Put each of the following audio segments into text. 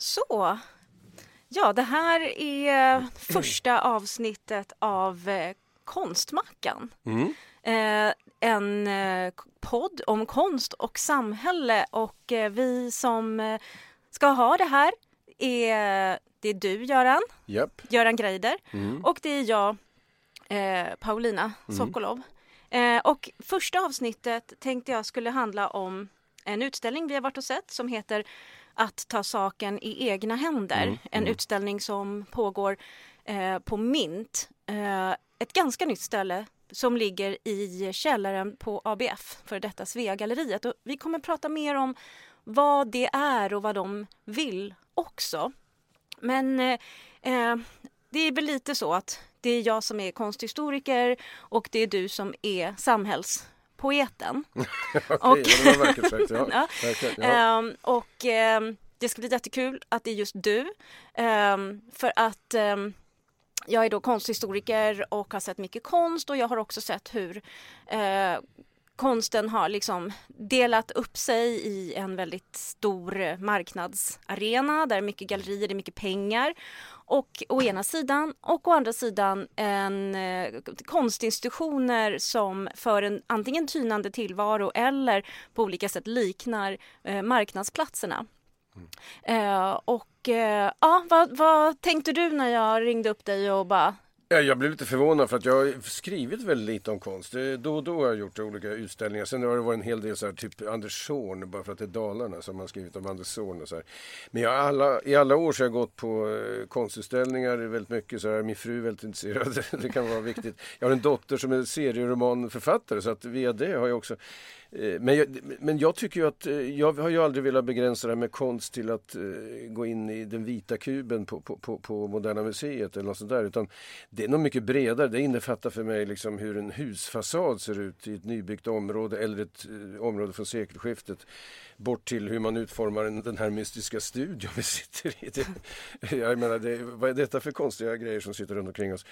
Så, ja det här är första avsnittet av eh, Konstmackan. Mm. Eh, en eh, podd om konst och samhälle och eh, vi som ska ha det här är, det är du Göran, Japp. Göran Greider Mm. och det är jag, eh, Paulina Sokolov. Eh, och första avsnittet tänkte jag skulle handla om en utställning vi har varit och sett som heter Att ta saken i egna händer. Mm, En utställning som pågår eh, på Mint, eh, ett ganska nytt ställe som ligger i källaren på ABF, för detta Sveagalleriet. Och vi kommer prata mer om vad det är och vad de vill också. Men eh, eh, det är väl lite så att det är jag som är konsthistoriker och det är du som är samhällspoeten. Okej, Och- det var vackert sagt. Ja, Ja. verkligen. Ja. Ehm, och ehm, det ska bli jättekul att det är just du. Ehm, för att jag är då konsthistoriker och har sett mycket konst och jag har också sett hur eh, konsten har liksom delat upp sig i en väldigt stor marknadsarena där mycket gallerier, det är mycket pengar. Och å ena sidan och å andra sidan en eh, konstinstitutioner som för en antingen tynande tillvaro eller på olika sätt liknar eh, marknadsplatserna. Eh, och eh, ja, vad, vad tänkte du när jag ringde upp dig och bara jag blev lite förvånad för att jag har skrivit väldigt lite om konst. Då och då har jag gjort olika utställningar. Sen har det varit en hel del så här, typ Anders Zorn, bara för att det är Dalarna som har skrivit om Anders Zorn och så här. Men jag alla, i alla år så har jag gått på eh, konstutställningar väldigt mycket. Så här, min fru är väldigt intresserad. det kan vara viktigt. Jag har en dotter som är serieromanförfattare så att via det har jag också Eh, men jag, men jag tycker ju att eh, jag har ju aldrig velat begränsa det här med konst till att eh, gå in i den vita kuben på, på, på, på Moderna Museet eller något sånt där. Utan det är nog mycket bredare. Det innefattar för mig liksom hur en husfasad ser ut i ett nybyggt område eller ett eh, område från sekelskiftet. Bort till hur man utformar en, den här mystiska studion vi sitter i. Det, jag menar, det, vad är detta för konstiga grejer som sitter runt omkring oss?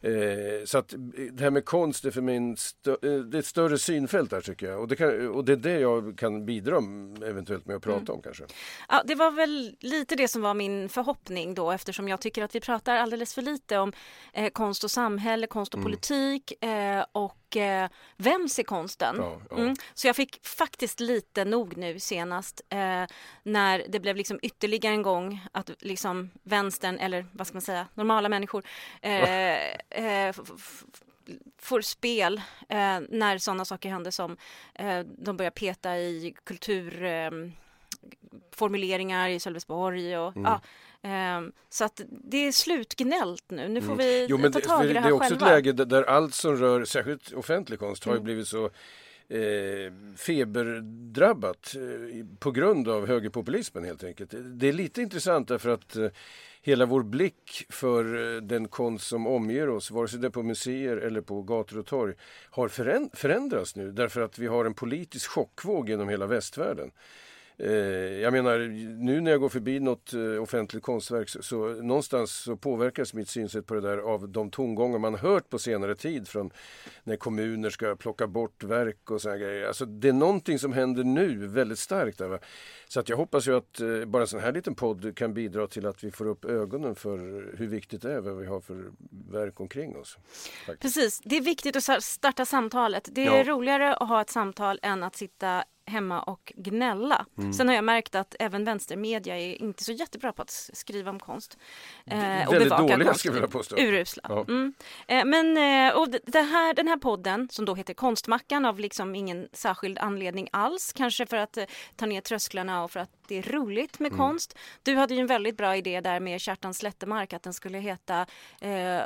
Eh, så att eh, det här med konst är för mig en stö, eh, det är ett större synfält där tycker jag. Och det, kan, och det är det jag kan bidra eventuellt med att prata om kanske. Ja, det var väl lite det som var min förhoppning då eftersom jag tycker att vi pratar alldeles för lite om eh, konst och samhälle, konst och politik eh, och eh, vems är konsten? Ja, ja. Mm. Så jag fick faktiskt lite nog nu senast eh, när det blev liksom ytterligare en gång att liksom vänstern eller vad ska man säga, normala människor eh, eh, får spel eh, när sådana saker händer som eh, de börjar peta i kultur eh, formuleringar i Sölvesborg och Mm. ja. Ehm, så att det är slutgnällt nu. Nu får vi Mm. Jo, ta det, tag i det det här är också själva. ett läge där, där allt som rör särskilt offentlig konst har ju Mm. blivit så eh, feberdrabbat eh, på grund av högerpopulismen helt enkelt. Det är lite intressant därför att eh, hela vår blick för eh, den konst som omger oss, vare sig det är på museer eller på gator och torg, har föränd- förändrats nu därför att vi har en politisk chockvåg genom hela västvärlden. Eh, jag menar, nu när jag går förbi något eh, offentligt konstverk så, någonstans så påverkas mitt synsätt på det där av de tongångar man hört på senare tid från när kommuner ska plocka bort verk och såna grejer. Alltså det är någonting som händer nu väldigt starkt. Där? Så att jag hoppas ju att eh, bara en sån här liten podd kan bidra till att vi får upp ögonen för hur viktigt det är vad vi har för verk omkring oss. Faktiskt. Precis, det är viktigt att starta samtalet. Det är Ja. roligare att ha ett samtal än att sitta hemma och gnälla. Mm. Sen har jag märkt att även vänstermedia är inte så jättebra på att skriva om konst. eh, och Väldigt bevaka dåliga konst. skulle jag vilja påstå. Urusla. Ja. Mm. Eh, Men eh, och det- det här, den här podden som då heter Konstmackan av liksom ingen särskild anledning alls. Kanske för att eh, ta ner trösklarna och för att det är roligt med Mm. konst. Du hade ju en väldigt bra idé där med Kjartan Slättemark att den skulle heta eh,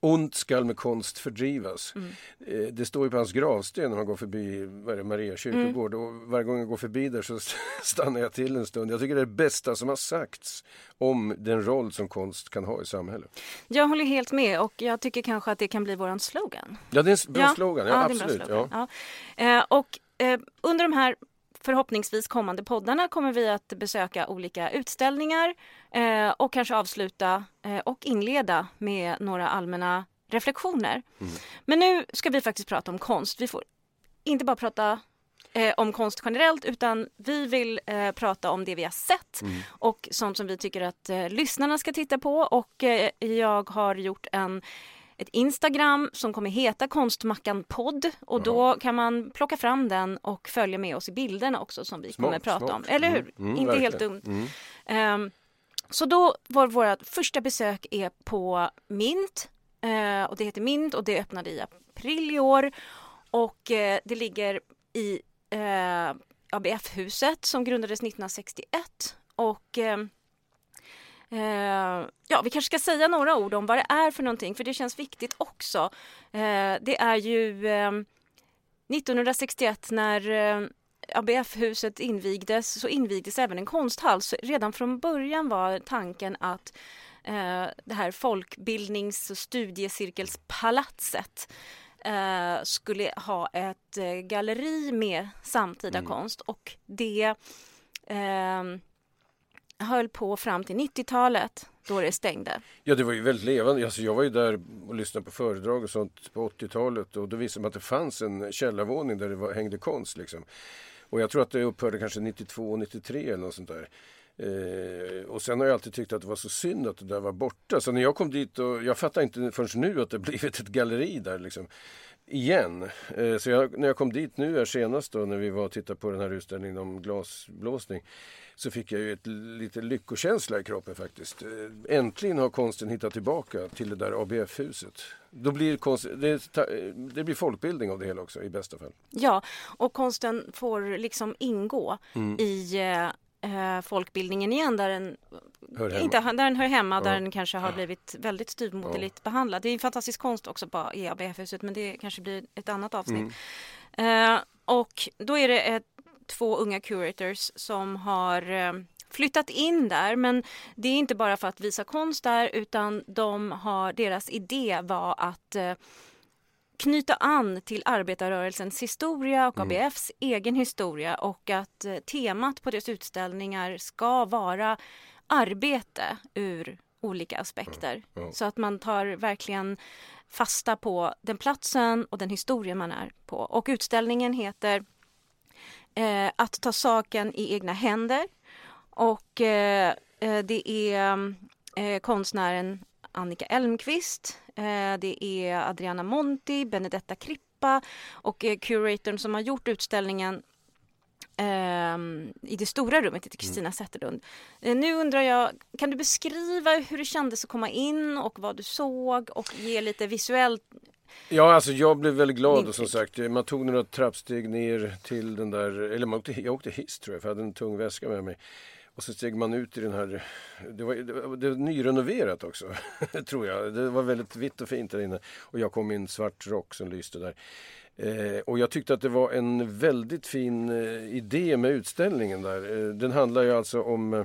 Ont skall med konst fördrivas. Mm. Eh, Det står ju på hans gravsten när man går förbi Maria kyrkogård och varje gång jag går förbi där så stannar jag till en stund. Jag tycker det är det bästa som har sagts om den roll som konst kan ha i samhället. Jag håller helt med och jag tycker kanske att det kan bli våran slogan. Ja, det är en bra slogan. Ja, är en bra absolut. slogan. Ja. Ja. Eh, och eh, under de här förhoppningsvis kommande poddarna kommer vi att besöka olika utställningar eh, och kanske avsluta eh, och inleda med några allmänna reflektioner. Mm. Men nu ska vi faktiskt prata om konst. Vi får inte bara prata eh, om konst generellt utan vi vill eh, prata om det vi har sett Mm. och sånt som vi tycker att eh, lyssnarna ska titta på och eh, jag har gjort en ett Instagram som kommer heta Konstmackan podd och då kan man plocka fram den och följa med oss i bilderna också som vi Smart, kommer prata smart. om. Eller hur? Mm, mm, Inte helt verkligen. dumt. Mm. Ehm, så då var vårt första besök är på Mint eh, och det heter Mint och det öppnade i april i år och eh, det ligger i eh, ABF-huset som grundades 1961 och eh, Eh, ja, vi kanske ska säga några ord om vad det är för någonting, för det känns viktigt också. Eh, det är ju eh, 1961 när eh, ABF-huset invigdes så invigdes även en konsthall. Så redan från början var tanken att eh, det här folkbildnings och studiecirkelspalatset eh, skulle ha ett eh, galleri med samtida konst och det eh, höll på fram till 90-talet då det stängde. Ja, det var ju väldigt levande. Alltså, jag var ju där och lyssnade på föredrag och sånt på 80-talet och då visade man att det fanns en källarvåning där det var, hängde konst. Liksom. Och jag tror att det upphörde kanske 92–93. eller något sånt där. Eh, och sen har jag alltid tyckt att det var så synd att det där var borta. Så när jag kom dit och jag fattar inte förrän nu att det blivit ett galleri där liksom. Igen. Eh, så jag, när jag kom dit nu här senast då när vi var och tittade på den här utställningen om glasblåsning så fick jag ju ett lite lyckokänsla i kroppen faktiskt. Eh, Äntligen har konsten hittat tillbaka till det där ABF-huset. Då blir konst, det, ta- det blir folkbildning av det hela också i bästa fall. Ja, och konsten får liksom ingå Mm. i eh, eh, folkbildningen igen där den, Hör inte, där den hör hemma, där Ja. den kanske har blivit väldigt styvmoderligt behandlad. Det är en fantastisk konst också på i ABF-huset men det kanske blir ett annat avsnitt. Mm. Eh, och då är det ett, två unga curators som har eh, flyttat in där men det är inte bara för att visa konst där utan de har, deras idé var att eh, knyta an till arbetarrörelsens historia och ABFs egen historia och att eh, temat på deras utställningar ska vara arbete ur olika aspekter. ja. Så att man tar verkligen fasta på den platsen och den historia man är på. Och utställningen heter eh, Att ta saken i egna händer. Och eh, eh, det är eh, konstnären Annika Elmqvist, eh, det är Adriana Monti, Benedetta Krippa och eh, curatorn som har gjort utställningen ehm, i det stora rummet heter Kristina Zetterlund. Eh, nu undrar jag, kan du beskriva hur det kändes att komma in och vad du såg och ge lite visuellt? Ja, alltså jag blev väldigt glad och som Intryck. sagt man tog några trappsteg ner till den där, eller man åkte, jag åkte hiss tror jag för jag hade en tung väska med mig. Och så steg man ut i den här, det var, det var, det var nyrenoverat också, tror jag. Det var väldigt vitt och fint där inne. Och jag kom i en svart rock som lyste där. Eh, och jag tyckte att det var en väldigt fin eh, idé med utställningen där. Eh, den handlar ju alltså om eh,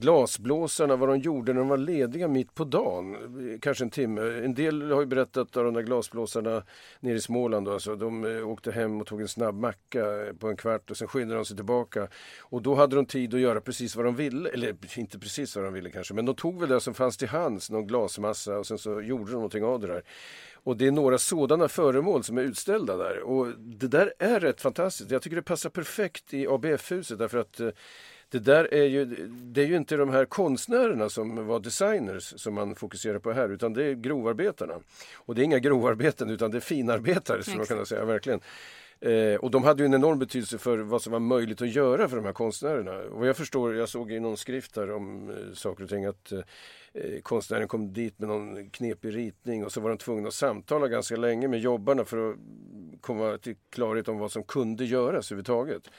glasblåsarna, vad de gjorde när de var lediga mitt på dagen. Kanske en timme. En del har ju berättat om de där glasblåsarna nere i Småland. Då, alltså, de eh, åkte hem och tog en snabb macka eh, på en kvart och sen skyndade de sig tillbaka. Och då hade de tid att göra precis vad de ville. Eller inte precis vad de ville kanske, men de tog väl det som fanns till hands, någon glasmassa och sen så gjorde de någonting av det där. Och det är några sådana föremål som är utställda där. Och det där är rätt fantastiskt. Jag tycker det passar perfekt i ABF-huset därför att eh, det där är ju, det är ju inte de här konstnärerna som var designers som man fokuserar på här utan det är grovarbetarna. Och det är inga grovarbeten utan det är finarbetare skulle man kunna säga verkligen. Eh, och de hade ju en enorm betydelse för vad som var möjligt att göra för de här konstnärerna. Och jag förstår, jag såg i någon skrift här om eh, saker och ting att eh, konstnären kom dit med någon knepig ritning och så var de tvungna att samtala ganska länge med jobbarna för att komma till klarhet om vad som kunde göras överhuvudtaget.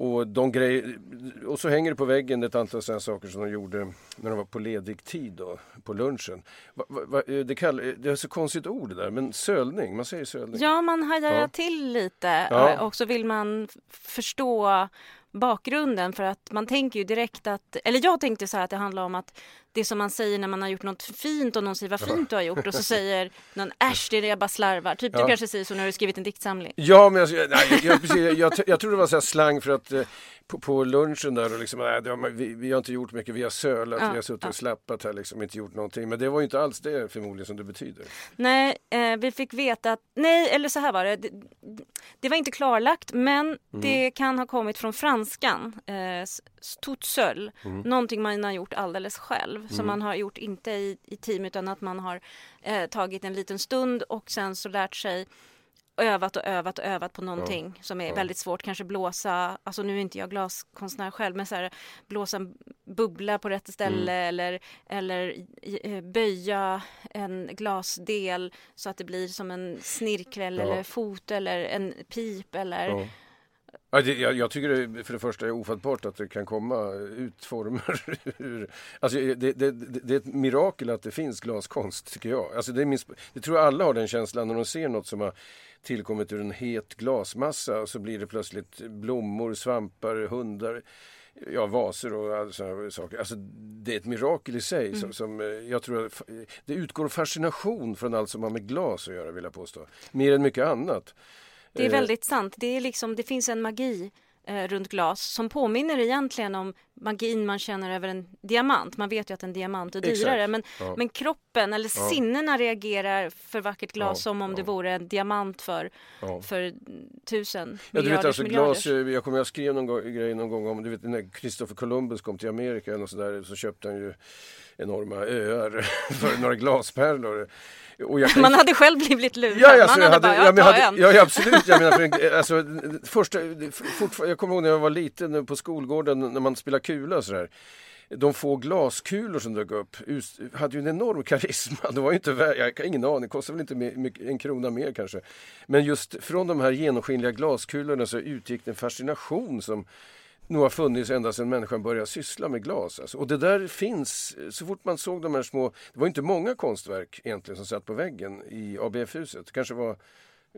Och, de grej, och så hänger det på väggen ett antal sådana saker som de gjorde när de var på ledig tid då, på lunchen. Va, va, va, det, kall, det är så konstigt ord det där, men sölning, man säger sölning. Ja, man hajar Ja. till lite Ja. eh, och så vill man förstå bakgrunden för att man tänker ju direkt att, eller jag tänkte så här att det handlar om att det som man säger när man har gjort något fint och någon säger vad fint du har gjort och så säger någon äsch det är det jag bara slarvar. Typ du Ja. kanske säger så när du skrivit en diktsamling. Ja, men jag, nej, jag, precis, jag, jag, jag tror det var så slang för att eh, på, på lunchen där och liksom, nej, har, vi, vi, har inte gjort mycket, vi har sölat, Ja, vi har suttit och slappat här liksom, inte gjort någonting. Men det var ju inte alls det förmodligen som det betyder. Nej, eh, vi fick veta att, nej eller så här var det, det, det var inte klarlagt men Mm. det kan ha kommit från franskan, eh, tout seul, Mm. någonting man har gjort alldeles själv som man har gjort inte i, i team utan att man har eh, tagit en liten stund och sen så lärt sig övat och övat och övat på någonting som är Ja. väldigt svårt. Kanske blåsa, alltså nu är inte jag glaskonstnär själv, men så här, blåsa en bubbla på rätt ställe Mm. eller, eller eh, böja en glasdel så att det blir som en snirkel Ja. eller fot eller en pip eller Ja. Det, jag, jag tycker det för det första är ofattbart att det kan komma ut former ur... Alltså det, det, det, är ett mirakel att det finns glaskonst, tycker jag. Alltså det, min, det tror jag alla har den känslan när de ser något som har tillkommit ur en het glasmassa och så blir det plötsligt blommor, svampar, hundar, ja, vaser och här saker. Alltså det är ett mirakel i sig som, som eh, jag tror att, det utgår fascination från allt som har med glas att göra, vill jag påstå. Mer än mycket annat. Det är Eh, väldigt sant. Det, är liksom, det finns en magi eh, runt glas som påminner egentligen om magin man känner över en diamant. Man vet ju att en diamant är dyrare men, Ja. men kroppen eller Ja. sinnena reagerar för vackert glas Ja, som om det vore en diamant för, för tusen Ja, du vet alltså glas, jag kommer jag skrev någon gång, grej någon gång om, du vet när Christopher Columbus kom till Amerika eller något sådär, så köpte han ju enorma öar för några glaspärlor. Kan- Man hade själv blivit lurad. Ja, ja, man så hade, hade, bara, ja, jag men tar jag en. hade, ja, absolut. Jag menar, för en, alltså, första, fortfar- jag kommer ihåg när jag var liten på skolgården när man spelade kula sådär. De få glaskulor som dök upp hade ju en enorm karisma. Det var ju inte vä- jag har ingen aning, kostade väl inte mycket- en krona mer kanske. Men just från de här genomskinliga glaskulorna så utgick en fascination som nog har funnits ända sedan människan började syssla med glas. Alltså. Och det där finns, så fort man såg de här små, det var inte många konstverk egentligen som satt på väggen i ABF-huset. Kanske var,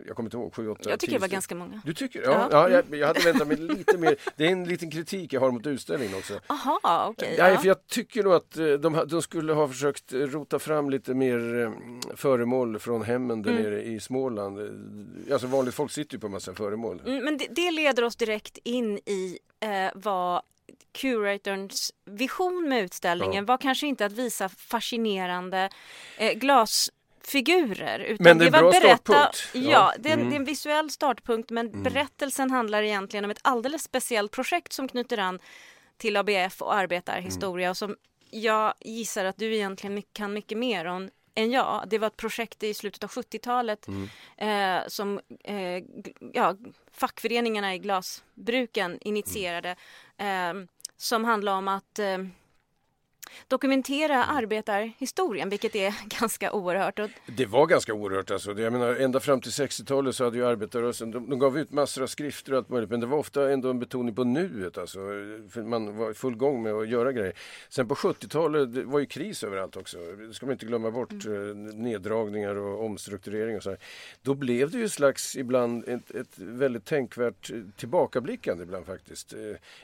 jag kommer inte ihåg, sju, åtta, Jag tycker det var ganska många. Du tycker? Ja, ja. Ja. jag, jag hade väntat mig lite mer. Det är en liten kritik jag har mot utställningen också. Aha, okej. Nej, ja. för jag tycker nog att eh, de, de skulle ha försökt rota fram lite mer eh, föremål från hemmen där Mm. nere i Småland. Eh, Alltså vanligt folk sitter ju på massa föremål. Mm, Men det, det leder oss direkt in i eh, vad curatorns vision med utställningen Ja. var kanske inte att visa fascinerande eh, glasfigurer. Utan Men det är en bra berätta, startpunkt. Ja. Det, är en, Mm. det är en visuell startpunkt men berättelsen handlar egentligen om ett alldeles speciellt projekt som knyter an till ABF och arbetarhistoria och som jag gissar att du egentligen kan mycket mer om än jag. Det var ett projekt i slutet av 70-talet eh, som eh, ja, fackföreningarna i glasbruken initierade eh, som handlar om att eh, dokumentera arbetarhistorien, vilket är ganska oerhört. Det var ganska oerhört alltså. Jag menar, ända fram till 60-talet så hade ju arbetarrörelsen, de, de gav ut massor av skrifter och allt möjligt, men det var ofta ändå en betoning på nuet alltså. För man var i full gång med att göra grejer. Sen på 70-talet, det var ju kris överallt också. Det ska man inte glömma bort. eh, Neddragningar och omstrukturering och så här. Då blev det ju slags ibland ett, ett väldigt tänkvärt eh, tillbakablickande ibland faktiskt. Eh,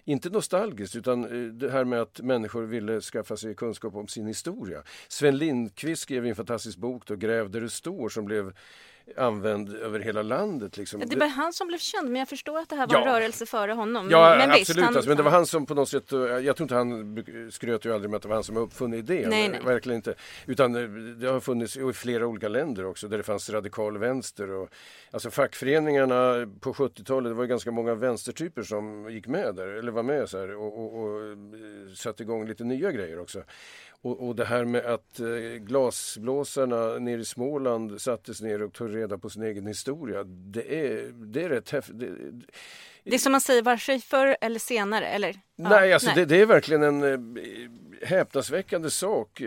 Inte nostalgiskt utan det här med att människor ville skaffa sig kunskap om sin historia. Sven Lindqvist skrev en fantastisk bok då, Gräv där du står, som blev använd över hela landet. Liksom. det var han som blev känd, men jag förstår att det här var en Ja. rörelse före honom. Ja, men absolut. visst, han, alltså, men det var han som på något sätt, eh, jag tror inte han skröt ju aldrig med att det var han som uppfunnit idén. Nej, nej. Verkligen inte. Utan eh, det har funnits i flera olika länder också där det fanns radikal vänster. Och, alltså fackföreningarna på 70-talet, det var ju ganska många vänstertyper som gick med där, eller var med så här, och, och, och eh, satte igång lite nya grejer också. Och, och det här med att glasblåsarna nere i Småland sattes ner och tog reda på sin egen historia. Det är, det är rätt häftigt. Det, Det är som man säger, vare sig förr eller senare. Eller? Ja, Nej, alltså Det, det är verkligen en eh, häpnadsväckande sak.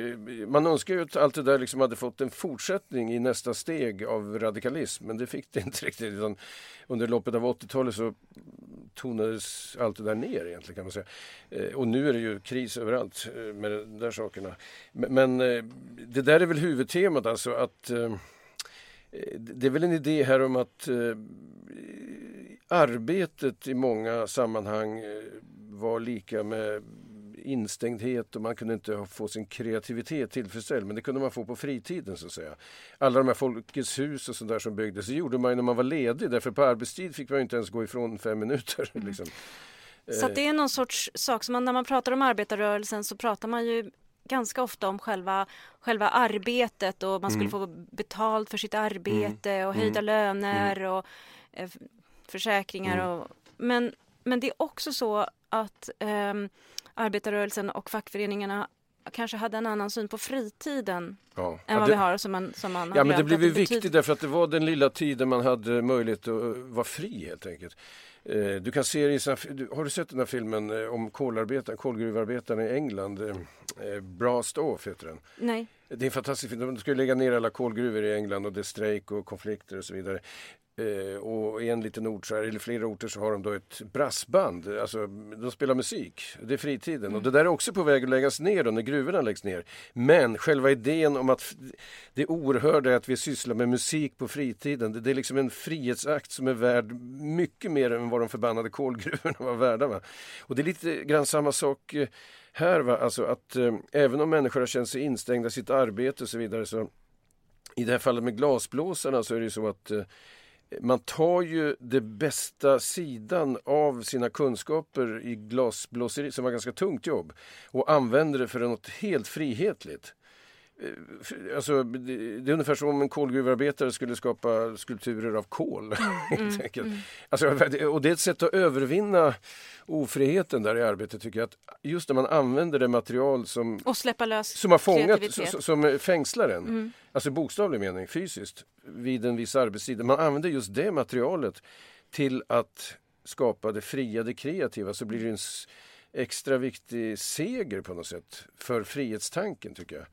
Man önskar ju att allt det där liksom hade fått en fortsättning i nästa steg av radikalism, men det fick det inte riktigt. Utan under loppet av 80-talet så tonades allt det där ner egentligen kan man säga. Eh, Och nu är det ju kris överallt eh, med de där sakerna. Men, det där är väl huvudtemat alltså att det är väl en idé här om att eh, arbetet i många sammanhang eh, var lika med instängdhet och man kunde inte få sin kreativitet tillfredsställd men det kunde man få på fritiden så att säga. Alla de här Folkets hus och sånt där som byggdes det gjorde man när man var ledig därför på arbetstid fick man inte ens gå ifrån fem minuter. Liksom. Så det är någon sorts sak som man, när man pratar om arbetarrörelsen så pratar man ju ganska ofta om själva, själva arbetet och man skulle mm. få betalt för sitt arbete mm. och höjda mm. löner mm. och eh, försäkringar. Mm. Och, men, men det är också så att eh, arbetarrörelsen och fackföreningarna kanske hade en annan syn på fritiden ja. än vad det, vi har som man, som man Ja men det blev ju viktigt därför att det var den lilla tiden man hade möjlighet att vara fri helt enkelt. Eh, du kan se i har du sett den här filmen eh, om kolgruvarbetarna i England? Eh, Blast Off heter den. Nej. Det är en fantastisk film. De ska lägga ner alla kolgruvor i England och det är strejk och konflikter och så vidare. Eh, och i en liten ort, så här, eller flera orter, så har de då ett brassband. Alltså, de spelar musik. Det är fritiden. Mm. Och det där är också på väg att läggas ner då, när gruvorna läggs ner. Men själva idén om att det oerhörda är att vi sysslar med musik på fritiden. Det, det, är liksom en frihetsakt som är värd mycket mer än vad de förbannade kolgruvorna var värda. Va? Och det är lite grann samma sak eh, här. Va? Alltså att eh, även om människor har känt sig instängda i sitt arbete och så vidare så i det här fallet med glasblåsarna så är det ju så att eh, man tar ju det bästa sidan av sina kunskaper i glasblåseri, som var ganska tungt jobb, och använder det för något helt frihetligt. Alltså, det är ungefär som om en kolgruvarbetare skulle skapa skulpturer av kol. Mm, mm, mm. Alltså, och det är ett sätt att övervinna ofriheten där i arbetet tycker jag. Att just när man använder det material som, och släppa lös som har fångat, som, som fängslar en. Mm. Alltså bokstavlig mening, fysiskt, vid en viss arbetstid. Man använder just det materialet till att skapa det fria, det kreativa. Så blir det en extra viktig seger på något sätt för frihetstanken tycker jag.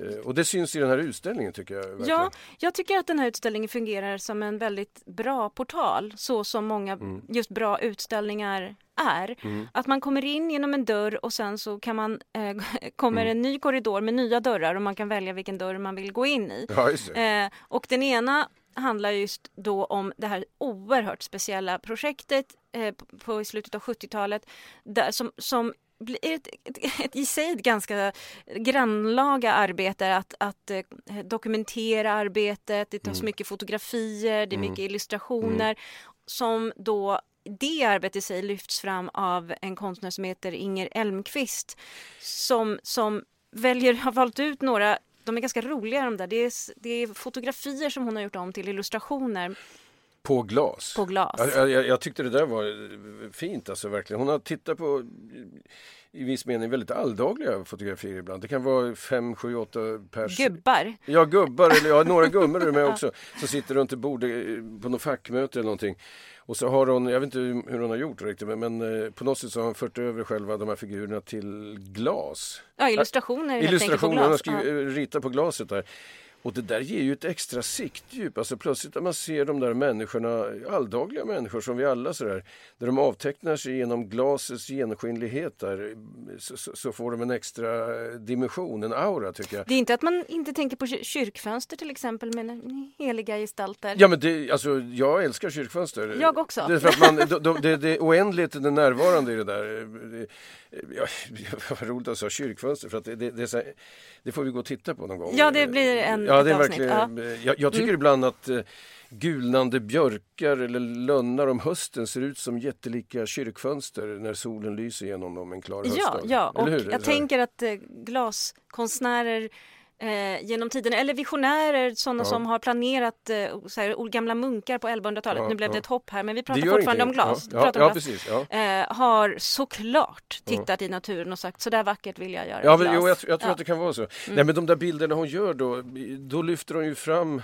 Eh, och det syns i den här utställningen tycker jag. Verkligen. Ja, jag tycker att den här utställningen fungerar som en väldigt bra portal så som många mm. just bra utställningar är. Mm. Att man kommer in genom en dörr och sen så kan man, eh, kommer mm. en ny korridor med nya dörrar och man kan välja vilken dörr man vill gå in i. Ja, eh, och den ena handlar just då om det här oerhört speciella projektet eh, på, i slutet av 70-talet som, som blir ett, ett, ett, i sig ett ganska grannlaga arbete att, att eh, dokumentera arbetet. Det tas mm. mycket fotografier, det är mm. mycket illustrationer mm. som då det arbetet i sig lyfts fram av en konstnär som heter Inger Elmqvist som, som väljer, har valt ut några de är ganska roliga de där. Det är, det är fotografier som hon har gjort om till illustrationer. På glas? På glas. Jag, jag, jag, tyckte det där var fint alltså verkligen. Hon har tittat på i viss mening väldigt alldagliga fotografier ibland. Det kan vara fem, sju, åtta pers. Gubbar? Ja, gubbar. Eller ja, några gummor är med också. Som sitter runt ett bord på något fackmöte eller någonting. Och så har hon, jag vet inte hur hon har gjort riktigt, men, men eh, på något sätt så har hon fört över själva de här figurerna till glas. Ja, illustrationer. Illustrationer, hon har skrivit, ritat på glaset där. Och det där ger ju ett extra siktdjup. Alltså plötsligt när man ser de där människorna, alldagliga människor som vi alla sådär, där de avtecknar sig genom glasets genomskinlighet där, så, så, får de en extra dimension, en aura tycker jag. Det är inte att man inte tänker på kyrkfönster till exempel med heliga gestalter. Ja men det, alltså jag älskar kyrkfönster. Jag också. Det är för att man, det, det, det är oändligt det närvarande i det där. Ja, vad roligt att säga kyrkfönster för att det, det, det, det, får vi gå och titta på någon gång. Ja, det blir en ja, det är verkligen, ja. jag, jag, tycker mm. ibland att uh, gulnande björkar eller lönnar om hösten ser ut som jättelika kyrkfönster när solen lyser genom dem en klar höstdag. Ja, ja. och jag tänker att uh, glaskonstnärer eh, genom tiden, eller visionärer, sådana ja. som har planerat eh, så här, gamla munkar på 1100-talet. Ja, nu blev det ett hopp här, men vi pratar fortfarande om glas. Ja, om glas. Precis, eh, har såklart tittat i naturen och sagt så där vackert vill jag göra ja, men, jo, jag, jag tror att det kan vara så. Mm. Nej, men de där bilderna hon gör då, då lyfter hon ju fram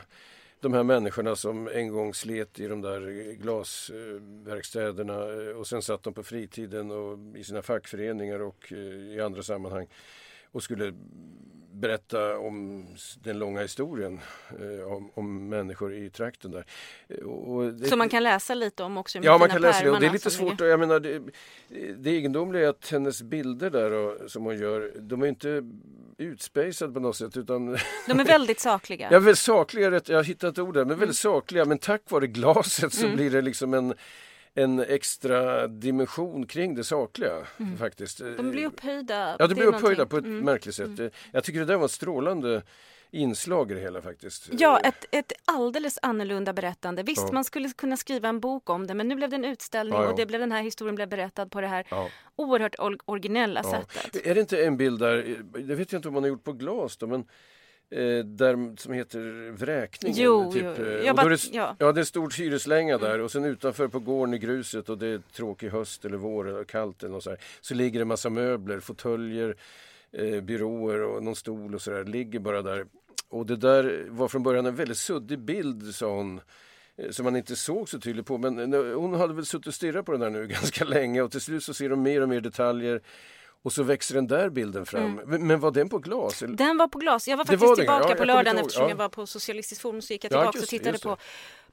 de här människorna som en gång slet i de där glasverkstäderna eh, och sen satt de på fritiden och i sina fackföreningar och eh, i andra sammanhang och skulle berätta om den långa historien eh, om, om, människor i trakten där. Det, Som man kan läsa lite om också? Ja, man kan läsa det och det är lite svårt. Jag menar, det, det egendomliga är att hennes bilder där och, som hon gör, de är inte utspejsade på något sätt utan... De är väldigt sakliga. ja, väldigt sakliga, jag har hittat ord där, men väldigt mm. sakliga. Men tack vare glaset så mm. blir det liksom en en extra dimension kring det sakliga. Mm. faktiskt. De blir upphöjda. Ja, de blir upphöjda på ett mm. märkligt sätt. Mm. Jag tycker det där var en strålande inslag i det hela faktiskt. Ja, ett, ett alldeles annorlunda berättande. Visst, Ja. man skulle kunna skriva en bok om det, men nu blev det en utställning Ja, ja. och det blev den här historien blev berättad på det här Ja. oerhört or- originella sättet. Är det inte en bild där, det vet jag inte om man har gjort på glas då, men eh, där som heter Vräkningen? Jo, typ, jo, eh, jag bara- det, ja. ja, det är stort hyreslänga där och sen utanför på gården i gruset och det är tråkig höst eller vår eller kallt eller så, här, så ligger det en massa möbler, fåtöljer, eh, byråer och någon stol och sådär, ligger bara där. Och det där var från början en väldigt suddig bild sa hon eh, som man inte såg så tydligt på. Men hon hade väl suttit och stirrat på den där nu ganska länge och till slut så ser de mer och mer detaljer. Och så växer den där bilden fram. Men, men var den på glas? Den var på glas. Jag var faktiskt var den, ja. tillbaka Ja, på lördagen eftersom Ja. jag var på Socialistisk Forum så gick jag Ja, tillbaka just och tittade på,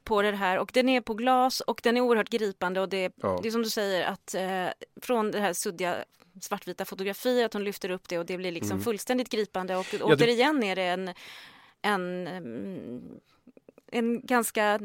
på det här och den är på glas och den är oerhört gripande och det, Ja. det är som du säger att eh, från det här suddiga svartvita fotografiet, att hon lyfter upp det och det blir liksom fullständigt gripande och Mm. det- återigen är det en, en mm, en ganska,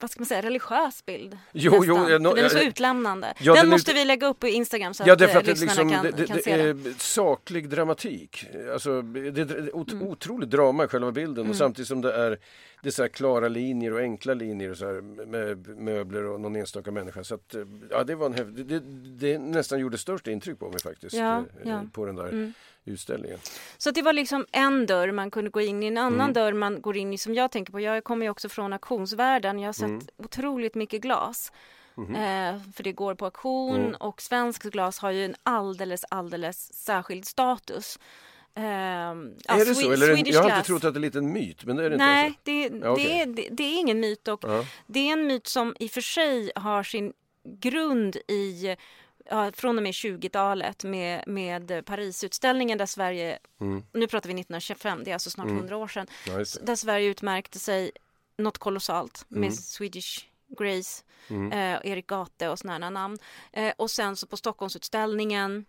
vad ska man säga, religiös bild. Jo, nästan. jo, För den är så utlämnande. Ja, den den måste ut- vi lägga upp på Instagram så Ja, att, eh, att lyssnarna liksom, kan, det, det, kan se det. är saklig dramatik. Alltså, det är ot, Mm. otroligt drama i själva bilden och samtidigt som det är, det är så klara linjer och enkla linjer och så här, med möbler och någon enstaka människa. Så att, eh, ja, det, var en det, det, det nästan gjorde störst intryck på mig faktiskt Ja, eh, ja. på den där Mm. Utställningen. Så det var liksom en dörr man kunde gå in i, en annan Mm. dörr man går in i som jag tänker på. Jag kommer ju också från auktionsvärlden. Jag har sett Mm. otroligt mycket glas. Mhm. Eh, för det går på auktion Mm. och svenskt glas har ju en alldeles, alldeles särskild status. Ja, är det så? Eller är det- Swedish jag har inte trott att det är lite en myt, men det är det Nej, inte. det, Ja, okej. det, är, det, det är ingen myt och Alltså. det är en myt som i och för sig har sin grund i ja, från och med 20-talet med, med Parisutställningen där Sverige, Mm. nu pratar vi 1925, det är alltså snart Mm. 100 år sedan, det. där Sverige utmärkte sig något kolossalt med Mm. Swedish Grace, Mm. eh, Erik Gate och sådana namn. Eh, och sen så på Stockholmsutställningen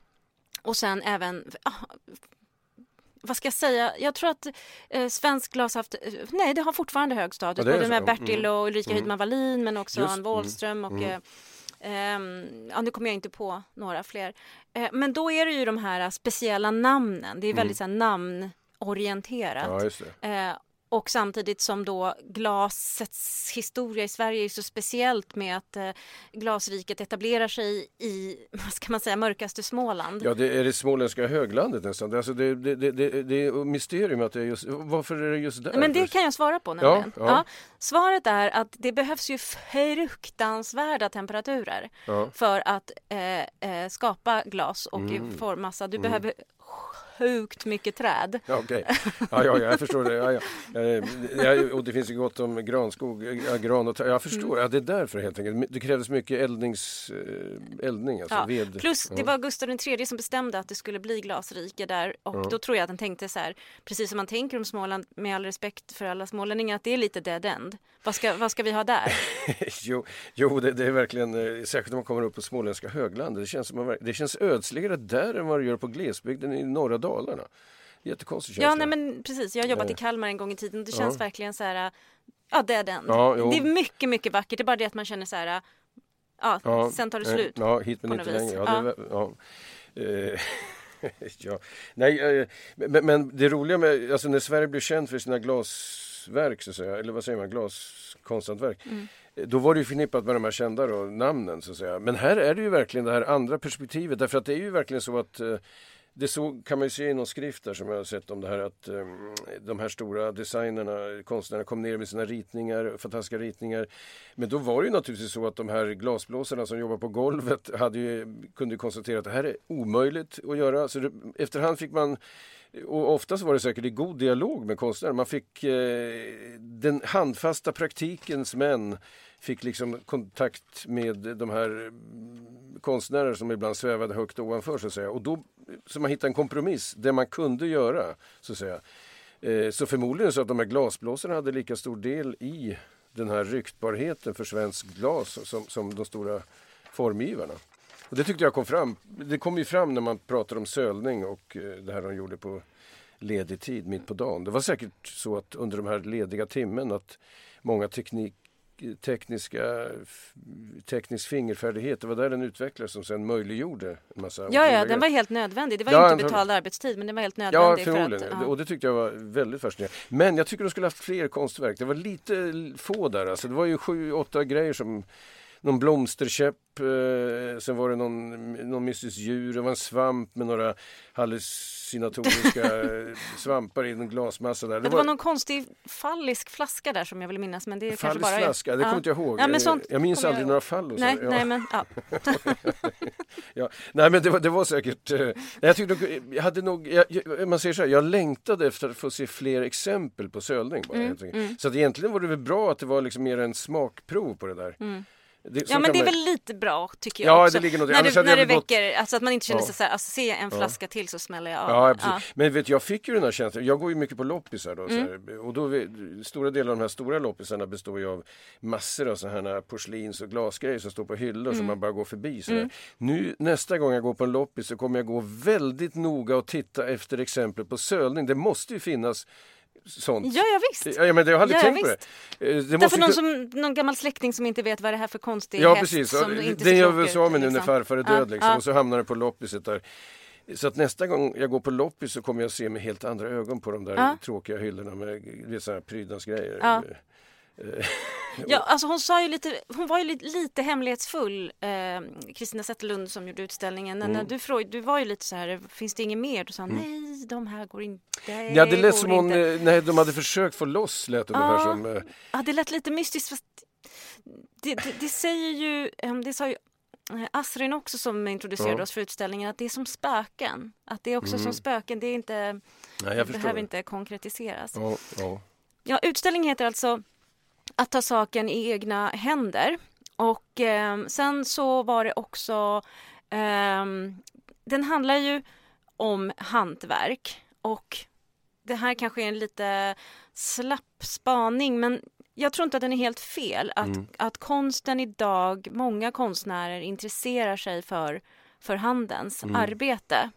och sen även ah, vad ska jag säga? Jag tror att eh, svensk glas haft, eh, nej det har fortfarande hög status, Ja, både med så. Bertil Mm. och Ulrika Mm. Hydman Wallin men också Just, Ann Wåhlström och Mm. Ehm, ja, nu kommer jag inte på några fler. Eh, men då är det ju de här speciella namnen, det är väldigt så här, namnorienterat. Mm. Ja. Eh, och samtidigt som då glasets historia i Sverige är så speciellt med att eh, glasriket etablerar sig i, vad ska man säga, mörkaste Småland. Ja, det är det småländska höglandet nästan. Alltså det, det, det, det, är ett mysterium att det är just... Varför är det just där? Men det kan jag svara på nämligen. Ja, ja. Svaret är att det behövs ju fruktansvärda temperaturer Ja. för att eh, eh, skapa glas och Mm. formmassa. Du behöver sjukt mycket träd. Ja, okej. Ja, ja, jag förstår det. Ja, ja. Eh, ja, och det finns ju gott om granskog, ja, gran och ta- Jag förstår. Mm. Ja, det är därför helt enkelt. Det krävdes mycket eldnings, eh, eldning, alltså Ja, ved. Plus det var Gustav III som bestämde att det skulle bli glasrike där och då tror jag att han tänkte så här, precis som man tänker om Småland med all respekt för alla smålänningar, att det är lite dead end. Vad ska, vad ska vi ha där? jo, jo det, det är verkligen, eh, särskilt om man kommer upp på småländska höglandet. Det känns, man, det känns ödsligare där än vad det gör på glesbygden i norra Dalarna. Jättekonstig känsla. Ja, nej men precis. Jag har jobbat i. Kalmar en gång i tiden. Det känns Ja. verkligen så här, ja dead end. Ja, jo. det är mycket, mycket vackert. Det är bara det att man känner så här, ja, Ja, sen tar det slut. Ja, hit men inte längre. Ja, det, är ja. Eh, ja. Nej, eh, men, men det roliga med, alltså när Sverige blev känt för sina glasverk, så att säga, eller vad säger man, glaskonsthantverk. Mm. Då var det ju förknippat med de här kända då, namnen så att säga. Men här är det ju verkligen det här andra perspektivet därför att det är ju verkligen så att eh, det så kan man ju se i någon skrift där som jag har sett om det här att eh, de här stora designerna, konstnärerna kom ner med sina ritningar, fantastiska ritningar. Men då var det ju naturligtvis så att de här glasblåsarna som jobbar på golvet hade ju, kunde konstatera att det här är omöjligt att göra. Så det, efterhand fick man och oftast var det säkert i god dialog med konstnären. Man fick eh, den handfasta praktikens män fick liksom kontakt med de här mm, konstnärer som ibland svävade högt ovanför så att säga. Och då så man hittade en kompromiss, det man kunde göra så att säga. Eh, så förmodligen så att de här glasblåsarna hade lika stor del i den här ryktbarheten för svensk glas som, som de stora formgivarna. Och det tyckte jag kom fram. Det kom ju fram när man pratade om sölning och eh, det här de gjorde på ledig tid mitt på dagen. Det var säkert så att under de här lediga timmen att många teknik, tekniska, teknisk fingerfärdighet. Det var där den utvecklades som sen möjliggjorde en massa Ja, ja, den var helt nödvändig. Det var Ja, inte betald arbetstid, men det var helt Ja, nödvändigt. för förmodligen. att, ja. Och det tyckte jag var väldigt fascinerande. Men jag tycker de skulle haft fler konstverk. Det var lite få där. Alltså, det var ju sju, åtta grejer som någon blomsterkäpp, eh, sen var det någon, någon mystisk djur, det var en svamp med några hallucinatoriska svampar i en glasmassa där. Det var någon konstig fallisk flaska där som jag vill minnas, men det är kanske Fallisk bara flaska, det ja. kommer inte jag ihåg. Ja, men sånt jag minns aldrig jag- några fallos. Nej, ja. nej, men ja. Ja, nej men det var, det var säkert, eh, jag tyckte nog- jag hade nog, jag, jag, man säger så här, jag längtade efter att få se fler exempel på sölning bara, Mm, enkelt. Så att egentligen var det väl bra att det var liksom mer en smakprov på det där. Det, Mm. Ja men det är man- väl lite bra tycker jag Ja, också. det ligger något när hade när gått- väcker, alltså att man inte känner Ja. sig så här, alltså se en flaska till så smäller jag av. Ja, precis. Men vet, jag fick ju den här känslan, jag går ju mycket på loppisar då, Mm. här, och då, stora delar av de här stora loppisarna består ju av massor av sådana här porslins och glasgrejer som står på hyllor Mm. som man bara går förbi. Så där. Nu nästa gång jag går på en loppis så kommer jag gå väldigt noga och titta efter exempel på sölning. Det måste ju finnas sånt. Ja, ja visst. Ja, ja, men det- jag aldrig Ja, tänkt på visst. det. Eh, det Därför måste någon, som, någon gammal släkting som inte vet vad det här för konstig Ja häst precis, som och inte det ser gör ut, så med nu när liksom. farfar är Ja, död liksom, ja. och så hamnar det på loppiset där. Så att nästa gång jag går på loppis så kommer jag se med helt andra ögon på de där Ja. tråkiga hyllorna med här prydnadsgrejer. Ja. Eh, alltså hon sa ju lite, hon var ju lite, lite hemlighetsfull, eh, Kristina Zetterlund som gjorde utställningen. Mm. När du, frågade, du var ju lite så här, finns det inget mer? Du sa nej, de här går inte. Ja, det lät som hon, inte. eh, nej, de hade försökt få loss lät det ungefär som. eh, Ja, det lät lite mystiskt. Fast det, det, det säger ju, em, det sa ju eh, Asrin också som introducerade Ja. oss för utställningen, att det är som spöken. Att det är också som spöken, det är inte, Nej, det Mm. behöver inte konkretiseras. Ja, ja. Ja, utställningen heter alltså Att ta saken i egna händer. Och eh, sen så var det också, ehm, den handlar ju om hantverk och det här kanske är en lite slapp spaning men jag tror inte att den är helt fel. Att, att konsten idag, många konstnärer intresserar sig för, för handens arbete.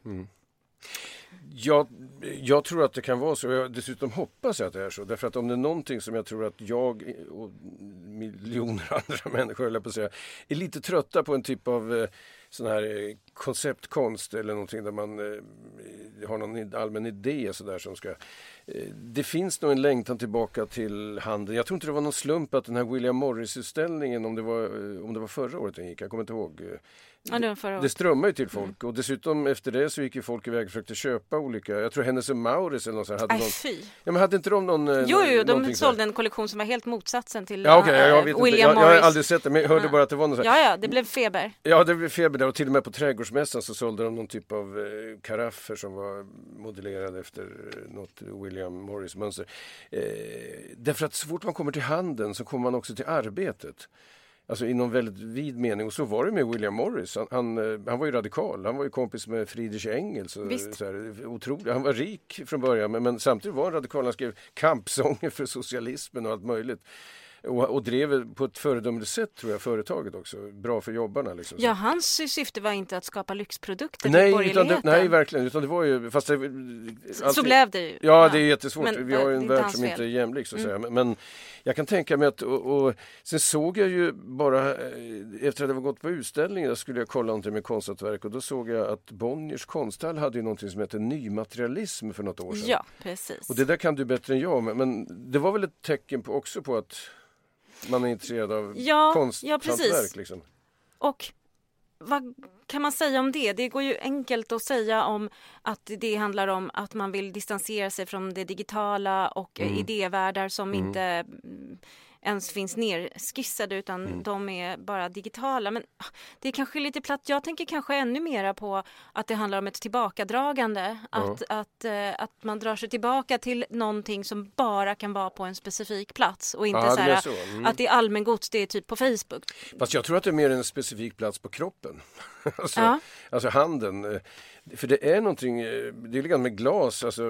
Jag, jag tror att det kan vara så. Jag dessutom hoppas jag att det är så. Därför att om det är någonting som jag tror att jag och miljoner andra människor, höll på att säga, är lite trötta på en typ av eh, sån här eh, konceptkonst eller någonting där man eh, har någon allmän idé sådär som ska... Eh, det finns nog en längtan tillbaka till handeln. Jag tror inte det var någon slump att den här William Morris-utställningen, om det var, eh, om det var förra året den gick, jag kommer inte ihåg eh, Ja, det det strömmar ju till folk och dessutom efter det så gick ju folk iväg och försökte köpa olika, jag tror Hennes Mauritz eller något sånt hade Aj, någon, fy. ja men hade inte de någon... eh, Jo, jo, de sålde en kollektion som var helt motsatsen till Ja äh, jag, jag vet inte, William jag, jag har aldrig sett det men jag hörde bara att det var något så här. Ja, ja, det blev feber. Ja det blev feber där och till och med på trädgårdsmässan så sålde de någon typ av eh, karaffer som var modellerade efter eh, något William Morris mönster. Eh, därför att så fort man kommer till handeln så kommer man också till arbetet. Alltså i någon väldigt vid mening och så var det med William Morris. Han, han, eh, han var ju radikal, han var ju kompis med Friedrich Engels. Och, så här, otroligt. Han var rik från början men, men samtidigt var han radikal. Han skrev kampsånger för socialismen och allt möjligt. Och, och drev på ett föredömligt sätt tror jag företaget också. Bra för jobbarna. Liksom. Ja, hans syfte var inte att skapa lyxprodukter till Nej, utan borgerligheten. det, nej, verkligen. Utan det var ju... Fast det, Så allting- blev det ju. Ja, det är jättesvårt. Men, vi har ju eh, en inte värld som inte är fel. Mm. jämlik så att säga. Men, men jag kan tänka mig att... Och, och, sen såg jag ju bara... eh, Efter att jag var gått på utställningen skulle jag kolla någonting med konsthantverk och då såg jag att Bonniers konsthall hade ju någonting som heter nymaterialism för något år sedan. Ja, precis. Och det där kan du bättre än jag, men, men det var väl ett tecken på, också på att man är intresserad av Ja, ja, konsthantverk precis. liksom. Och vad kan man säga om det? Det går ju enkelt att säga om att det handlar om att man vill distansera sig från det digitala och Mm. idévärldar som inte mm, ens finns nerskissade utan Mm. de är bara digitala. Men ah, det är kanske lite platt. Jag tänker kanske ännu mera på att det handlar om ett tillbakadragande. Att, att, eh, att man drar sig tillbaka till någonting som bara kan vara på en specifik plats och inte Ja, så här, så. Mm. att det är allmängods, det är typ på Facebook. Fast jag tror att det är mer en specifik plats på kroppen. alltså, Ja. alltså handen. För det är någonting, eh, det är likadant med glas. Alltså,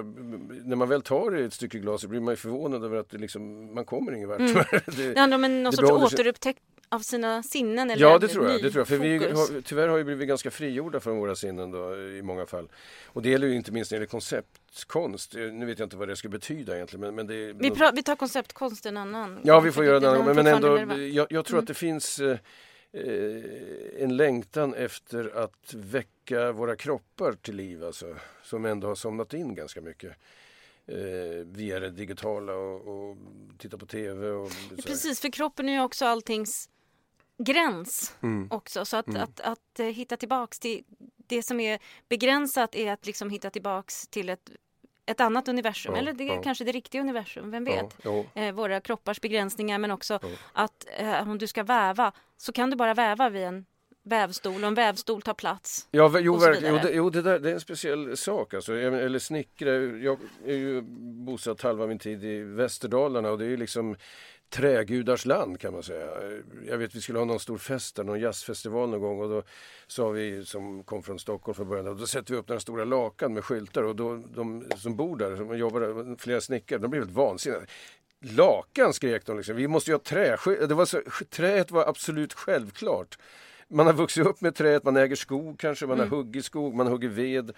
när man väl tar ett stycke glas så blir man ju förvånad över att det liksom, man kommer ingen vart. det, Det handlar om en, någon sorts behåller sig- återupptäck av sina sinnen? Eller Ja, det tror jag. Det tror jag. För vi har, tyvärr har vi blivit ganska frigjorda från våra sinnen då, i många fall. Och det gäller ju inte minst när det gäller konceptkonst. Eh, Nu vet jag inte vad det ska betyda egentligen. Men, men det, Vi, vi tar konceptkonst en annan Ja, vi får göra en annan gång. Men fortfarande ändå, jag, jag tror Mm. att det finns eh, en längtan efter att väcka våra kroppar till liv. Alltså, som ändå har somnat in ganska mycket. Eh, via det digitala och, och titta på tv. Och. Precis, för kroppen är ju också alltings gräns Mm. också. Så att, Mm. att, att, eh, hitta tillbaks till det som är begränsat är att liksom hitta tillbaks till ett, ett annat universum. Ja, Eller det ja. kanske det riktiga universum, vem vet? Ja. Eh, våra kroppars begränsningar men också att eh, om du ska väva så kan du bara väva vid en vävstol och en vävstol tar plats. Ja, jo. Jo, det, jo det, där, det är en speciell sak. Alltså. Eller snickra. Jag är ju bosatt halva min tid i Västerdalarna och det är ju liksom trägudars land kan man säga. Jag vet vi skulle ha någon stor fest där, någon jazzfestival någon gång och då sa vi som kom från Stockholm från början, och då sätter vi upp några stora lakan med skyltar och då, de som bor där, som jobbar där, flera snickare, de blev helt vansinniga. Lakan skrek de liksom, vi måste ju ha träskyltar! Det var så, träet var absolut självklart. Man har vuxit upp med träet, man äger skog kanske, man har huggit skog, man hugger ved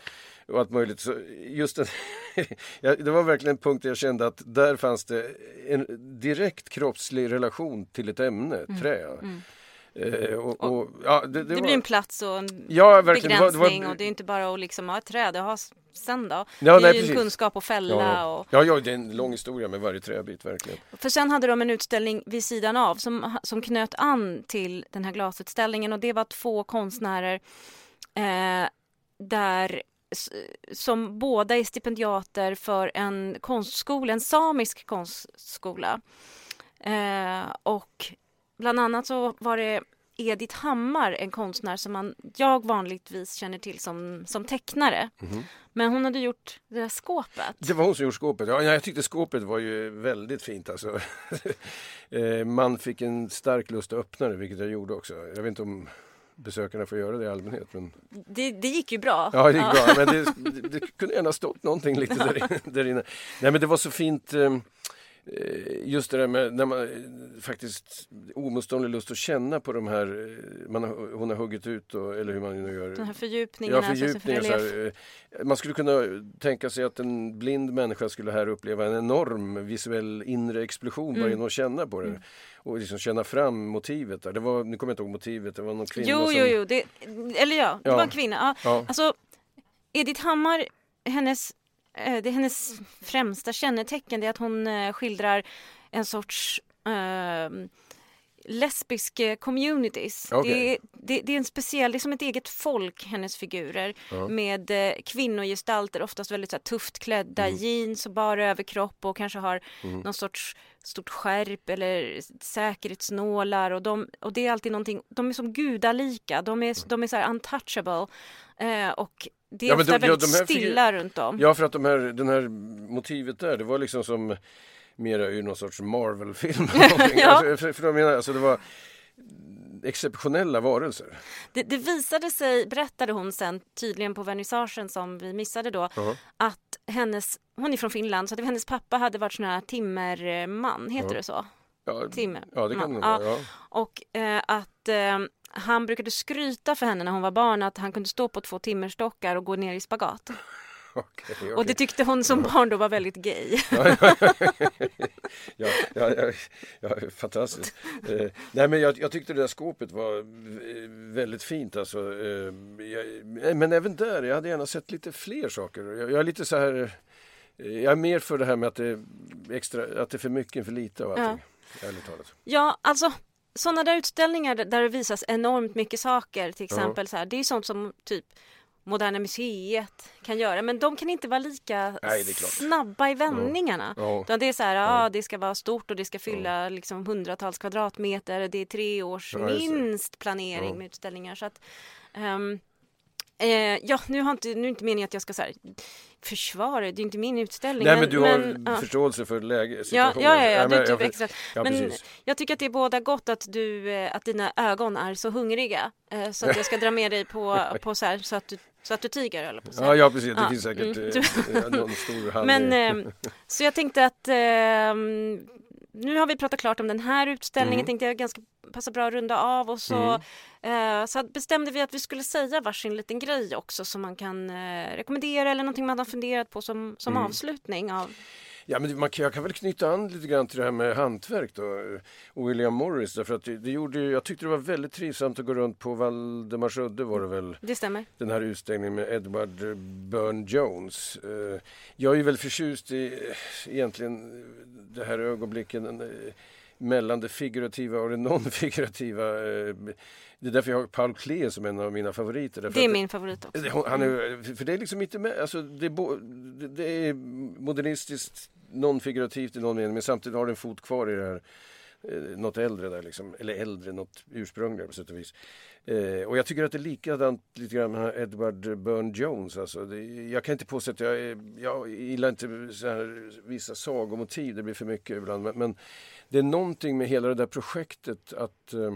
och allt möjligt. Så just ja, det var verkligen en punkt där jag kände att där fanns det en direkt kroppslig relation till ett ämne, trä. Eh, och, och, ja, det, det Det, var, blir en plats och en Ja, verkligen. Det var- det var- begränsning och det är inte bara att liksom ha ett träd, ha sen då. Ja, det är ju en kunskap att fälla ja, och ja, ja, det är en lång historia med varje träbit verkligen. För sen hade de en utställning vid sidan av som, som knöt an till den här glasutställningen och det var två konstnärer eh, där som båda är stipendiater för en konstskola, en samisk konstskola. Eh, och bland annat så var det Edith Hammar, en konstnär som man, jag vanligtvis känner till som, som tecknare. Men hon hade gjort det där skåpet. Det var hon som gjorde skåpet. Ja, jag tyckte skåpet var ju väldigt fint. Alltså. Eh, Man fick en stark lust att öppna det, vilket jag gjorde också. Jag vet inte om besökarna får göra det i allmänhet. Men... Det, det gick ju bra. Ja, det gick bra. Men det, det, det kunde gärna stått någonting lite där, där inne. Nej, men det var så fint. eh, Just det där med när man eh, faktiskt omotståndlig lust att känna på de här eh, man hon har huggit ut och, eller hur man nu gör. De här fördjupningarna. Ja, alltså, fördjupningar. Så här, eh, man skulle kunna tänka sig att en blind människa skulle här uppleva en enorm visuell inre explosion bara Mm. genom att känna på det. Och liksom känna fram motivet där. Det var, nu kommer jag inte ihåg motivet, det var någon kvinna Jo, som... jo, jo. Det, eller ja, det Ja. var en kvinna. Ja. Ja. Alltså, Edith Hammar, hennes, eh, det är hennes främsta kännetecken det är att hon eh, skildrar en sorts eh, lesbisk eh, communities. Okej. Det, är, det, det är en speciell, det är som ett eget folk, hennes figurer. Ja. Med eh, kvinnogestalter, oftast väldigt så här, tufft klädda, Mm. jeans och bara överkropp och kanske har någon sorts stort skärp eller säkerhetsnålar och, de, och det är alltid någonting, de är som gudalika, de är, de är så här untouchable eh, och det är Ja, ofta de- ja, väldigt de här figur- stilla runt om. Ja, för att de här, den här motivet där, det var liksom som mera ur någon sorts Marvel-film. Ja. alltså, för, för menar, alltså det var exceptionella varelser. Det, det visade sig, berättade hon sen tydligen på vernissagen som vi missade då, Ja. att hennes, hon är från Finland, så att hennes pappa hade varit sån här timmerman, heter Ja. det så? Ja, Timmer. ja det kan det vara. Ja. Och eh, att eh, han brukade skryta för henne när hon var barn att han kunde stå på två timmerstockar och gå ner i spagat. Okej, okej. Och det tyckte hon som barn då var väldigt gay. ja, ja, ja, ja, ja, fantastiskt. Eh, nej, men jag, jag tyckte det där skåpet var v- väldigt fint. Alltså, eh, jag, men även där, jag hade gärna sett lite fler saker. Jag, jag är lite så här... eh, Jag är mer för det här med att det är, extra, att det är för mycket för lite av allting. Ärligt talat. Ja, alltså sådana där utställningar där- det visas enormt mycket saker, till exempel så här, det är sånt som typ Moderna Museet kan göra, men de kan inte vara lika Nej, snabba i vändningarna. Ja. Utan det är så här, ja. det ska vara stort och det ska fylla liksom hundratals kvadratmeter. Det är tre års Ja, minst planering Ja. med utställningar. Så att, ehm, eh, ja, nu har inte, nu är det inte meningen att jag ska så här, försvara det, är inte min utställning. Nej, men du har men, ja. förståelse för läge, Ja, situationen. ja, ja, ja, men du jag- typ jag- ja, Men precis. jag tycker att det är båda gott att, du, eh, att dina ögon är så hungriga. eh, Så att jag ska dra med dig på, på så här, så att du, så att du tiger, höll på att säga. Ja, ja, precis. Det Ja, finns säkert mm. eh, någon stor handling. Men, eh, så jag tänkte att ehm, nu har vi pratat klart om den här utställningen, Mm. tänkte jag ganska passar bra att runda av och så, eh, så bestämde vi att vi skulle säga varsin liten grej också som man kan eh, rekommendera eller någonting man har funderat på som, som Mm. avslutning av Ja, men man jag kan väl knyta an lite grann till det här med hantverk då. Och William Morris, därför att det, det gjorde jag tyckte det var väldigt trivsamt att gå runt på Valdemarsudde var det väl, Det stämmer. den här utställningen med Edward Burne Jones. Eh, Jag är väldigt förtjust i eh, egentligen eh, det här ögonblicken eh, mellan det figurativa och det non-figurativa. eh, Det är därför jag har Paul Klee som en av mina favoriter. Det är min favorit också. Han är, för det är liksom inte med, alltså är, det är modernistiskt, non-figurativt i någon mening men samtidigt har det en fot kvar i det här eh, något äldre där liksom, eller äldre, något ursprungligare på sätt och vis. Eh, och jag tycker att det är likadant lite grann med Edward Burne Jones. Alltså. Det, jag kan inte påstå att jag, jag gillar inte så här, vissa sagomotiv, det blir för mycket ibland. Men, men det är någonting med hela det där projektet att eh,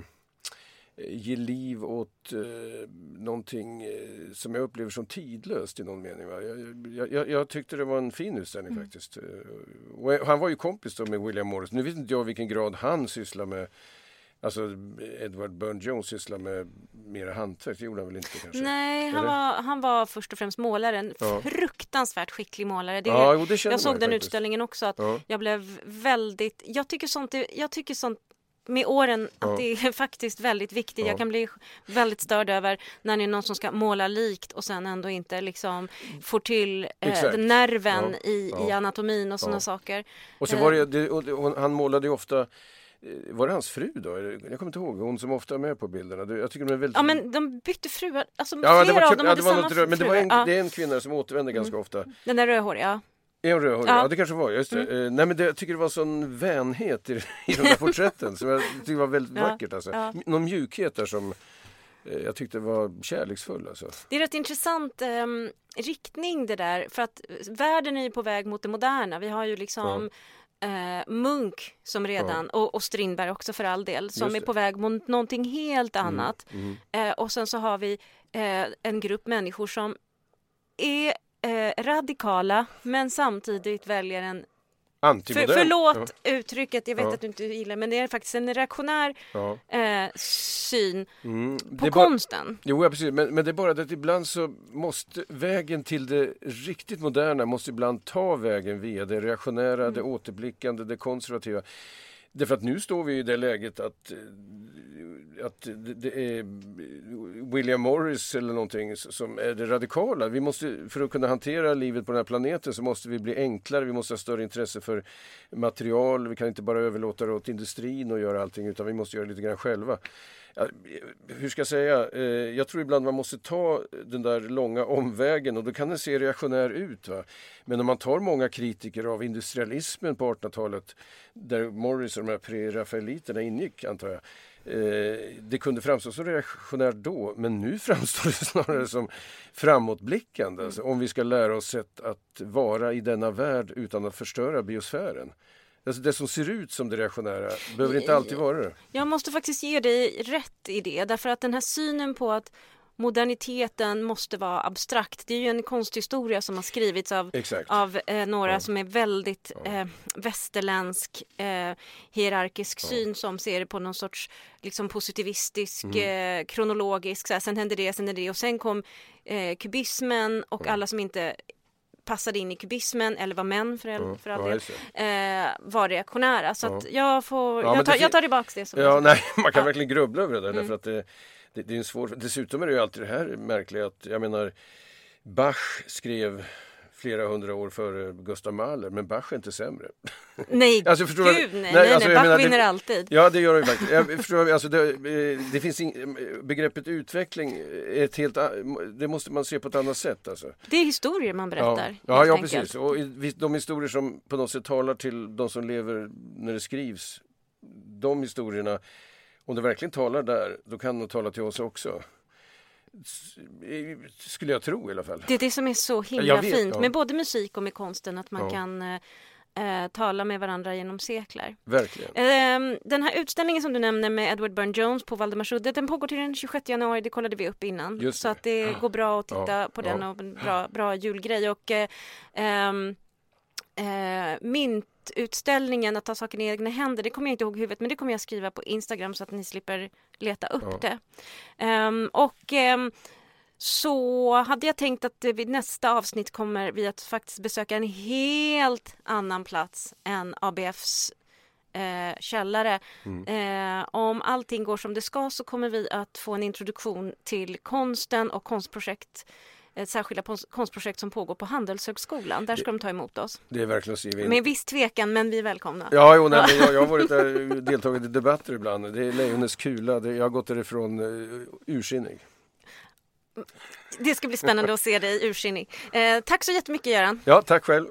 ge liv åt eh, någonting eh, som jag upplever som tidlöst i någon mening. Va? Jag, jag, jag, jag tyckte det var en fin utställning Mm. faktiskt. Eh, Och han var ju kompis då med William Morris. Nu vet inte jag vilken grad han sysslar med Alltså Edward Burne Jones sysslar med mera hantverk, det gjorde han väl inte kanske? Nej, han Eller? var, han var först och främst målare. En Ja. fruktansvärt skicklig målare. Det, Ja, jo, det jag såg den faktiskt. utställningen också. Att Ja. Jag blev väldigt... Jag tycker sånt, jag tycker sånt med åren att Ja. det är faktiskt väldigt viktigt. Ja. Jag kan bli väldigt störd över när det är någon som ska måla likt och sen ändå inte liksom får till eh, nerven Ja. i, i anatomin och sådana saker. Och så var det, det, och det och han målade ju ofta eh, var det hans fru då? Jag kommer inte ihåg, hon som ofta är med på bilderna. Jag tycker de är väldigt... Ja men de bytte fruar, alltså Ja, det flera var, av dem ja, hade samma rö- men det, var en, Ja, det är en kvinna som återvänder ganska ofta. Den där rödhåriga, ja. Är hon rödhårig? Ja. Ja. det kanske var, just det. Eh, nej men det, jag tycker det var sån vänhet i, i de där porträtten som jag tyckte var väldigt Ja, vackert. Alltså. ja. Någon mjukhet där som eh, jag tyckte var kärleksfull. Alltså. Det är rätt intressant ehm, riktning det där för att världen är ju på väg mot det moderna. Vi har ju liksom eh, Munk som redan och, och Strindberg också för all del som är det. på väg mot någonting helt annat. Mm. Eh, och sen så har vi eh, en grupp människor som är eh, radikala men samtidigt väljer en för, Antimodern. förlåt uttrycket, jag vet Ja. att du inte gillar men det är faktiskt en reaktionär Ja. Ja. eh, syn Mm. på bara- konsten. Jo, ja, precis. Men, men det är bara det att ibland så måste vägen till det riktigt moderna måste ibland ta vägen via det reaktionära, det återblickande, det konservativa. Därför att nu står vi i det läget att, eh, att det är William Morris eller någonting som är det radikala. Vi måste, för att kunna hantera livet på den här planeten så måste vi bli enklare, vi måste ha större intresse för material, vi kan inte bara överlåta det åt industrin och göra allting utan vi måste göra lite grann själva. Hur ska jag säga? Eh, jag tror ibland man måste ta den där långa omvägen och då kan den se reaktionär ut. Va? Men om man tar många kritiker av industrialismen på 1800-talet där Morris och de här pre-rafaeliterna ingick antar jag. Eh, det kunde framstå som reaktionärt då men nu framstår det snarare som framåtblickande. Alltså, om vi ska lära oss sätt att vara i denna värld utan att förstöra biosfären. Alltså det som ser ut som det reaktionära behöver inte alltid vara det. Jag måste faktiskt ge dig rätt i det därför att den här synen på att moderniteten måste vara abstrakt. Det är ju en konsthistoria som har skrivits av, Exakt. av eh, några Ja. som är väldigt eh, västerländsk eh, hierarkisk syn som ser det på någon sorts liksom, positivistisk, Mm. kronologisk, så här, sen hände det, sen hände det och sen kom eh, kubismen och alla som inte passade in i kubismen eller var män för, Ja, för all del eh, var reaktionära. Så Ja. jag, får, Ja, jag, tar, jag tar tillbaka det som Ja, nej, man kan verkligen grubbla över det där. Mm. Därför att det, det, det är en svår... Dessutom är det ju alltid det här märkliga att, jag menar, Bach skrev flera hundra år före Gustav Mahler, men Bach är inte sämre. Nej, Alltså, gud nej, Nej, nej, alltså, nej, Bach menar, det- vinner alltid. Ja, det gör det ju faktiskt. Jag förstår, alltså, det, eh, det finns ing, begreppet utveckling ett helt, det måste man se på ett annat sätt. Alltså. Det är historier man berättar. Ja, ja, ja precis. Och de historier som på något sätt talar till de som lever när det skrivs, de historierna, om det verkligen talar där, då kan de tala till oss också. Eh, Skulle jag tro i alla fall. Det är det som är så himla vet, fint ja. med både musik och med konsten, att man Ja. kan eh, eh, tala med varandra genom sekler. Verkligen. Ehm, Den här utställningen som du nämner med Edward Burne Jones på Valdemarsudde, den pågår till den 26 januari, det kollade vi upp innan. Just så det. att det går bra att titta Ja, på den ja. och en bra, bra julgrej. Och, eh, ehm, eh, konstutställningen Att ta saken i egna händer, det kommer jag inte ihåg i huvudet men det kommer jag skriva på Instagram så att ni slipper leta upp Ja. det. Ehm, och ehm, så hade jag tänkt att vid nästa avsnitt kommer vi att faktiskt besöka en helt annan plats än ABFs eh, källare. Eh, om allting går som det ska så kommer vi att få en introduktion till konsten och konstprojekt särskilda konstprojekt som pågår på Handelshögskolan. Där ska de ta emot oss. Det är verkligen in. Med viss tvekan, men vi är välkomna. Ja, jo, nej, jag, jag har varit där, deltagit i debatter ibland. Det är Lejonets kula. Det, jag har gått därifrån uh, ursinnig. Det ska bli spännande att se dig ursinnig. Eh, tack så jättemycket Göran. Ja, tack själv.